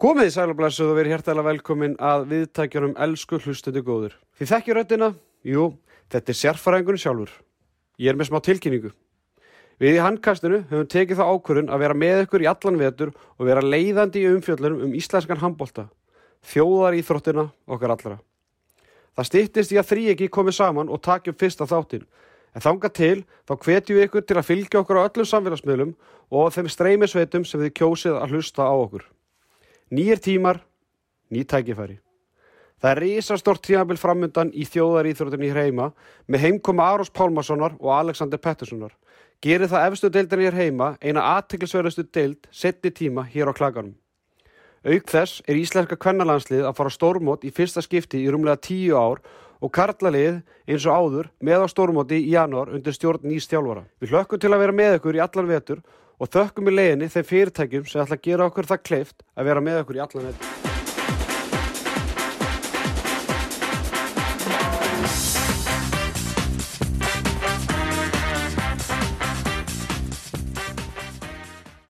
Komið í sælublæsuð og verið hjertalega velkomin að viðtækjunum elsku hlustundi góður. Þið þekkjur röddina? Jú, þetta er sérfæraðingunni sjálfur. Ég er með smá tilkynningu. Við í handkastinu höfum tekið það ákvörðun að vera með ykkur í allan vetur og vera leiðandi í umfjöllunum um íslenskan handbólta. Þjóðar í þróttina okkar allra. Það stýttist í að þrý ekki komið saman og takjum fyrsta þáttinn. En þanga til þá hvetjum við ykkur til að fylgja okkur á öllum samfélagsmiðlum og þeim streymisveitum sem við kjósið að hlusta á okkur. Nýjir tímar, ný tækifæri. Það er risastort tímabil framundan í þjóðaríþróttinni í hreima með heimkoma Aros Pálmarssonar og Alexander Petterssonar. Gerir það efstu deildin hér heima eina aðtiklisverðustu deild setni tíma hér á klaganum. Auk þess er íslenska kvennalandslið að fara stórmót í fyrsta skipti í rúmlega tíu ár og karlalið eins og áður með á stórmóti í janúar undir stjórn nýst þjálfara. Við hlökkum til að vera með ykkur í allan vetur og þökkum í leiðinni þeim fyrirtækjum sem ætla að gera okkur það kleift að vera með okkur í allan vetur.